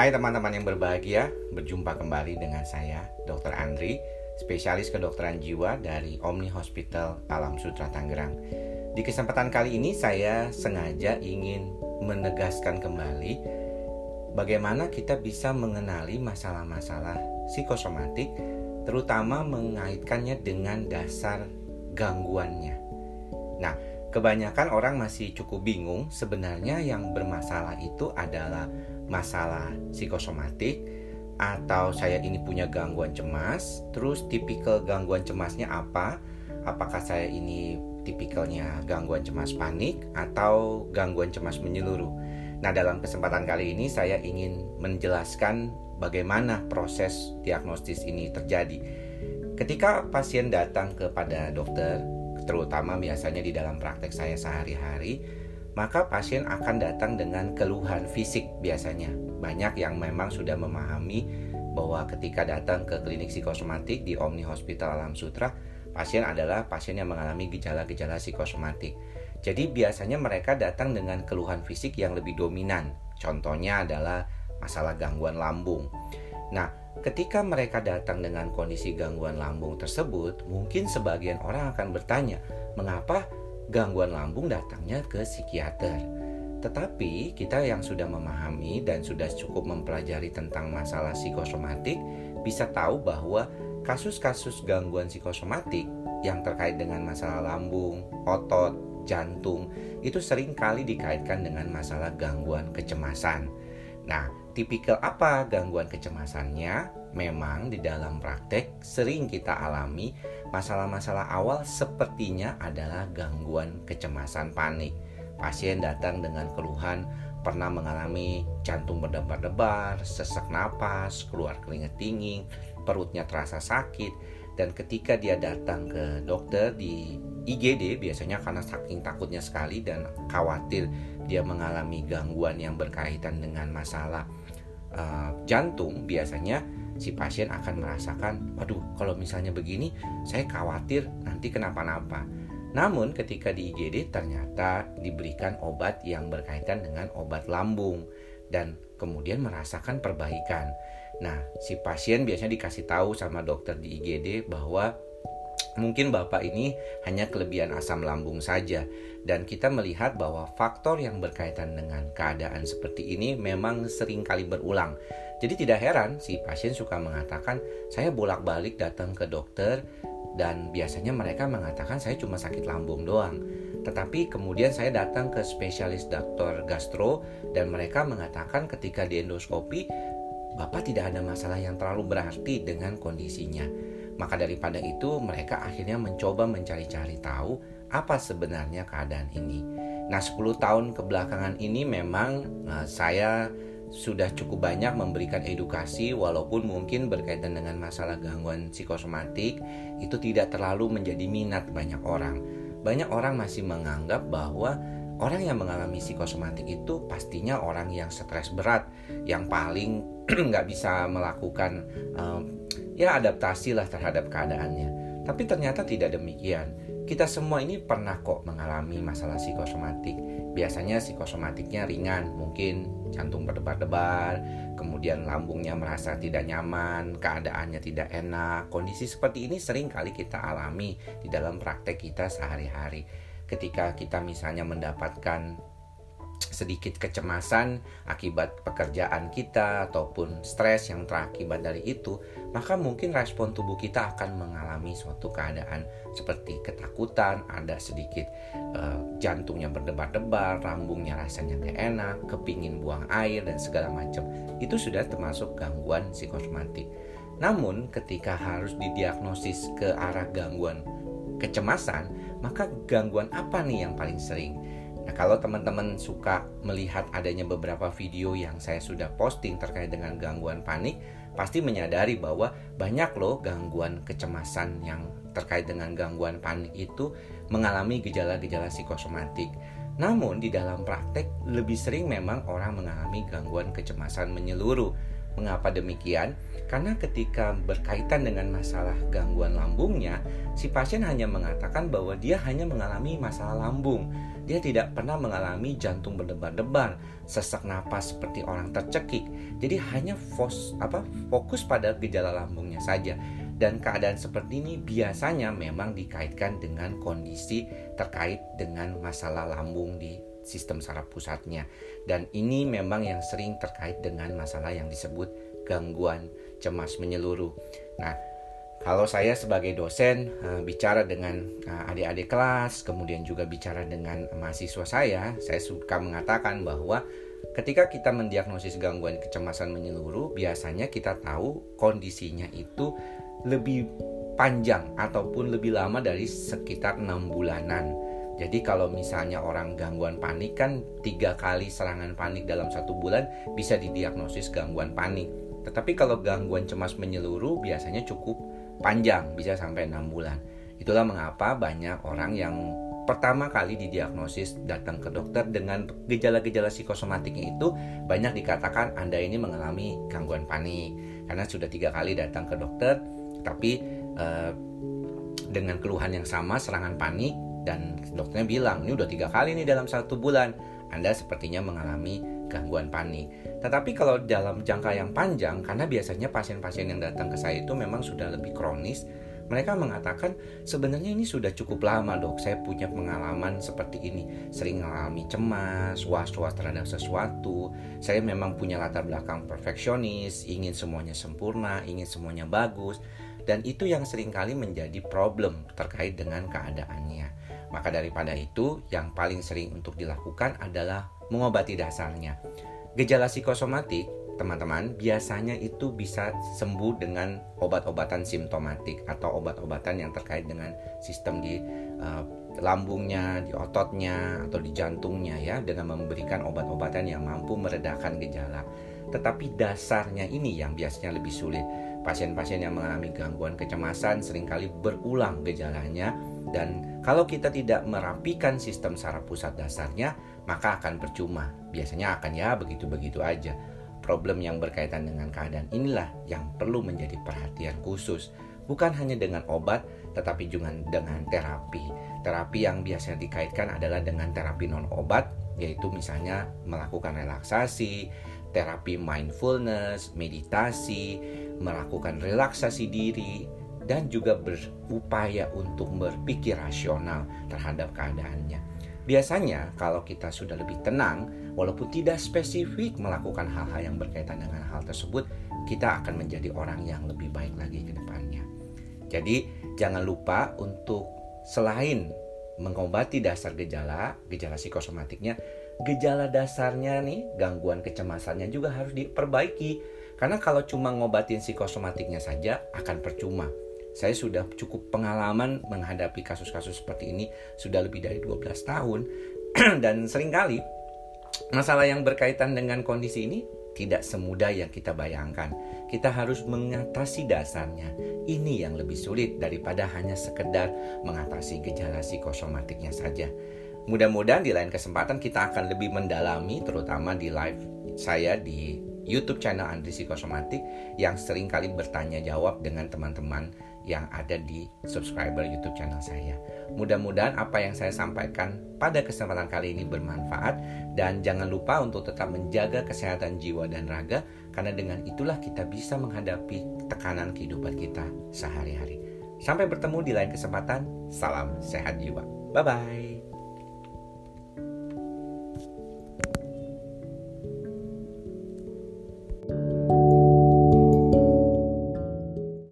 Hai teman-teman yang berbahagia, berjumpa kembali dengan saya, Dr. Andri, spesialis kedokteran jiwa dari Omni Hospital Alam Sutra Tangerang. Di kesempatan kali ini saya sengaja ingin menegaskan kembali bagaimana kita bisa mengenali masalah-masalah psikosomatik, terutama mengaitkannya dengan dasar gangguannya. Nah, kebanyakan orang masih cukup bingung sebenarnya yang bermasalah itu adalah masalah psikosomatik atau saya ini punya gangguan cemas, terus tipikal gangguan cemasnya apa? Apakah saya ini tipikalnya gangguan cemas panik atau gangguan cemas menyeluruh? Nah, dalam kesempatan kali ini saya ingin menjelaskan bagaimana proses diagnostis ini terjadi. Ketika pasien datang kepada dokter, terutama biasanya di dalam praktek saya sehari-hari, maka pasien akan datang dengan keluhan fisik biasanya. Banyak yang memang sudah memahami bahwa ketika datang ke klinik psikosomatik di Omni Hospital Alam Sutra, pasien adalah pasien yang mengalami gejala-gejala psikosomatik. Jadi biasanya mereka datang dengan keluhan fisik yang lebih dominan. Contohnya adalah masalah gangguan lambung. Nah, Ketika mereka datang dengan kondisi gangguan lambung tersebut, mungkin sebagian orang akan bertanya, mengapa gangguan lambung datangnya ke psikiater? Tetapi kita yang sudah memahami dan sudah cukup mempelajari tentang masalah psikosomatik bisa tahu bahwa kasus-kasus gangguan psikosomatik yang terkait dengan masalah lambung, otot, jantung itu sering kali dikaitkan dengan masalah gangguan kecemasan. Nah, tipikal apa gangguan kecemasannya? Memang di dalam praktek sering kita alami masalah-masalah awal sepertinya adalah gangguan kecemasan panik. Pasien datang dengan keluhan pernah mengalami jantung berdebar-debar, sesak napas, keluar keringat dingin, perutnya terasa sakit, dan ketika dia datang ke dokter di IGD biasanya karena saking takutnya sekali dan khawatir dia mengalami gangguan yang berkaitan dengan masalah uh, jantung biasanya si pasien akan merasakan, waduh kalau misalnya begini saya khawatir nanti kenapa-napa. Namun ketika di IGD ternyata diberikan obat yang berkaitan dengan obat lambung dan kemudian merasakan perbaikan. Nah, si pasien biasanya dikasih tahu sama dokter di IGD bahwa mungkin Bapak ini hanya kelebihan asam lambung saja dan kita melihat bahwa faktor yang berkaitan dengan keadaan seperti ini memang sering kali berulang. Jadi tidak heran si pasien suka mengatakan saya bolak-balik datang ke dokter dan biasanya mereka mengatakan saya cuma sakit lambung doang. Tetapi kemudian saya datang ke spesialis dokter gastro dan mereka mengatakan ketika di endoskopi Bapak tidak ada masalah yang terlalu berarti dengan kondisinya. Maka daripada itu mereka akhirnya mencoba mencari-cari tahu apa sebenarnya keadaan ini. Nah 10 tahun kebelakangan ini memang uh, saya sudah cukup banyak memberikan edukasi walaupun mungkin berkaitan dengan masalah gangguan psikosomatik itu tidak terlalu menjadi minat banyak orang. Banyak orang masih menganggap bahwa orang yang mengalami psikosomatik itu pastinya orang yang stres berat, yang paling nggak bisa melakukan um, ya adaptasi lah terhadap keadaannya. Tapi ternyata tidak demikian. Kita semua ini pernah kok mengalami masalah psikosomatik. Biasanya psikosomatiknya ringan, mungkin jantung berdebar-debar, kemudian lambungnya merasa tidak nyaman, keadaannya tidak enak. Kondisi seperti ini sering kali kita alami di dalam praktek kita sehari-hari. Ketika kita misalnya mendapatkan sedikit kecemasan akibat pekerjaan kita ataupun stres yang terakibat dari itu, maka mungkin respon tubuh kita akan mengalami suatu keadaan seperti ketakutan, ada sedikit uh, jantungnya berdebar-debar, lambungnya rasanya gak enak, kepingin buang air dan segala macam. Itu sudah termasuk gangguan psikosomatik. Namun ketika harus didiagnosis ke arah gangguan kecemasan, maka gangguan apa nih yang paling sering? Nah, kalau teman-teman suka melihat adanya beberapa video yang saya sudah posting terkait dengan gangguan panik, pasti menyadari bahwa banyak loh gangguan kecemasan yang terkait dengan gangguan panik itu mengalami gejala-gejala psikosomatik. Namun di dalam praktek lebih sering memang orang mengalami gangguan kecemasan menyeluruh. Mengapa demikian? Karena ketika berkaitan dengan masalah gangguan lambungnya, si pasien hanya mengatakan bahwa dia hanya mengalami masalah lambung. Dia tidak pernah mengalami jantung berdebar-debar, sesak napas seperti orang tercekik. Jadi hanya fos, apa, fokus pada gejala lambungnya saja. Dan keadaan seperti ini biasanya memang dikaitkan dengan kondisi terkait dengan masalah lambung di sistem saraf pusatnya. Dan ini memang yang sering terkait dengan masalah yang disebut gangguan cemas menyeluruh. Nah, kalau saya sebagai dosen uh, bicara dengan uh, adik-adik kelas, kemudian juga bicara dengan mahasiswa saya, saya suka mengatakan bahwa ketika kita mendiagnosis gangguan kecemasan menyeluruh, biasanya kita tahu kondisinya itu lebih panjang ataupun lebih lama dari sekitar enam bulanan. Jadi kalau misalnya orang gangguan panik kan tiga kali serangan panik dalam satu bulan bisa didiagnosis gangguan panik. Tetapi kalau gangguan cemas menyeluruh biasanya cukup panjang, bisa sampai 6 bulan. Itulah mengapa banyak orang yang pertama kali didiagnosis datang ke dokter dengan gejala-gejala psikosomatiknya itu banyak dikatakan Anda ini mengalami gangguan panik karena sudah tiga kali datang ke dokter tapi eh, dengan keluhan yang sama serangan panik dan dokternya bilang ini udah tiga kali nih dalam satu bulan. Anda sepertinya mengalami gangguan panik. Tetapi kalau dalam jangka yang panjang, karena biasanya pasien-pasien yang datang ke saya itu memang sudah lebih kronis, mereka mengatakan sebenarnya ini sudah cukup lama dok. Saya punya pengalaman seperti ini. Sering mengalami cemas was-was terhadap sesuatu. Saya memang punya latar belakang perfeksionis ingin semuanya sempurna ingin semuanya bagus. Dan itu yang sering kali menjadi problem terkait dengan keadaannya maka daripada itu yang paling sering untuk dilakukan adalah mengobati dasarnya. Gejala psikosomatik, teman-teman, biasanya itu bisa sembuh dengan obat-obatan simptomatik atau obat-obatan yang terkait dengan sistem di uh, lambungnya, di ototnya, atau di jantungnya ya, dengan memberikan obat-obatan yang mampu meredakan gejala. Tetapi dasarnya ini yang biasanya lebih sulit. Pasien-pasien yang mengalami gangguan kecemasan sering kali berulang gejalanya dan kalau kita tidak merapikan sistem saraf pusat dasarnya, maka akan percuma. Biasanya akan ya begitu-begitu aja. Problem yang berkaitan dengan keadaan inilah yang perlu menjadi perhatian khusus. Bukan hanya dengan obat, tetapi juga dengan terapi. Terapi yang biasanya dikaitkan adalah dengan terapi non obat, yaitu misalnya melakukan relaksasi, terapi mindfulness, meditasi, melakukan relaksasi diri, dan juga berupaya untuk berpikir rasional terhadap keadaannya. Biasanya, kalau kita sudah lebih tenang, walaupun tidak spesifik melakukan hal-hal yang berkaitan dengan hal tersebut, kita akan menjadi orang yang lebih baik lagi ke depannya. Jadi, jangan lupa untuk selain mengobati dasar gejala, gejala psikosomatiknya, gejala dasarnya nih, gangguan kecemasannya juga harus diperbaiki. Karena kalau cuma ngobatin psikosomatiknya saja akan percuma saya sudah cukup pengalaman menghadapi kasus-kasus seperti ini sudah lebih dari 12 tahun dan sering kali masalah yang berkaitan dengan kondisi ini tidak semudah yang kita bayangkan. Kita harus mengatasi dasarnya. Ini yang lebih sulit daripada hanya sekedar mengatasi gejala psikosomatiknya saja. Mudah-mudahan di lain kesempatan kita akan lebih mendalami terutama di live saya di YouTube channel Andri Psikosomatik yang sering kali bertanya jawab dengan teman-teman yang ada di subscriber YouTube channel saya. Mudah-mudahan apa yang saya sampaikan pada kesempatan kali ini bermanfaat dan jangan lupa untuk tetap menjaga kesehatan jiwa dan raga karena dengan itulah kita bisa menghadapi tekanan kehidupan kita sehari-hari. Sampai bertemu di lain kesempatan. Salam sehat jiwa. Bye bye.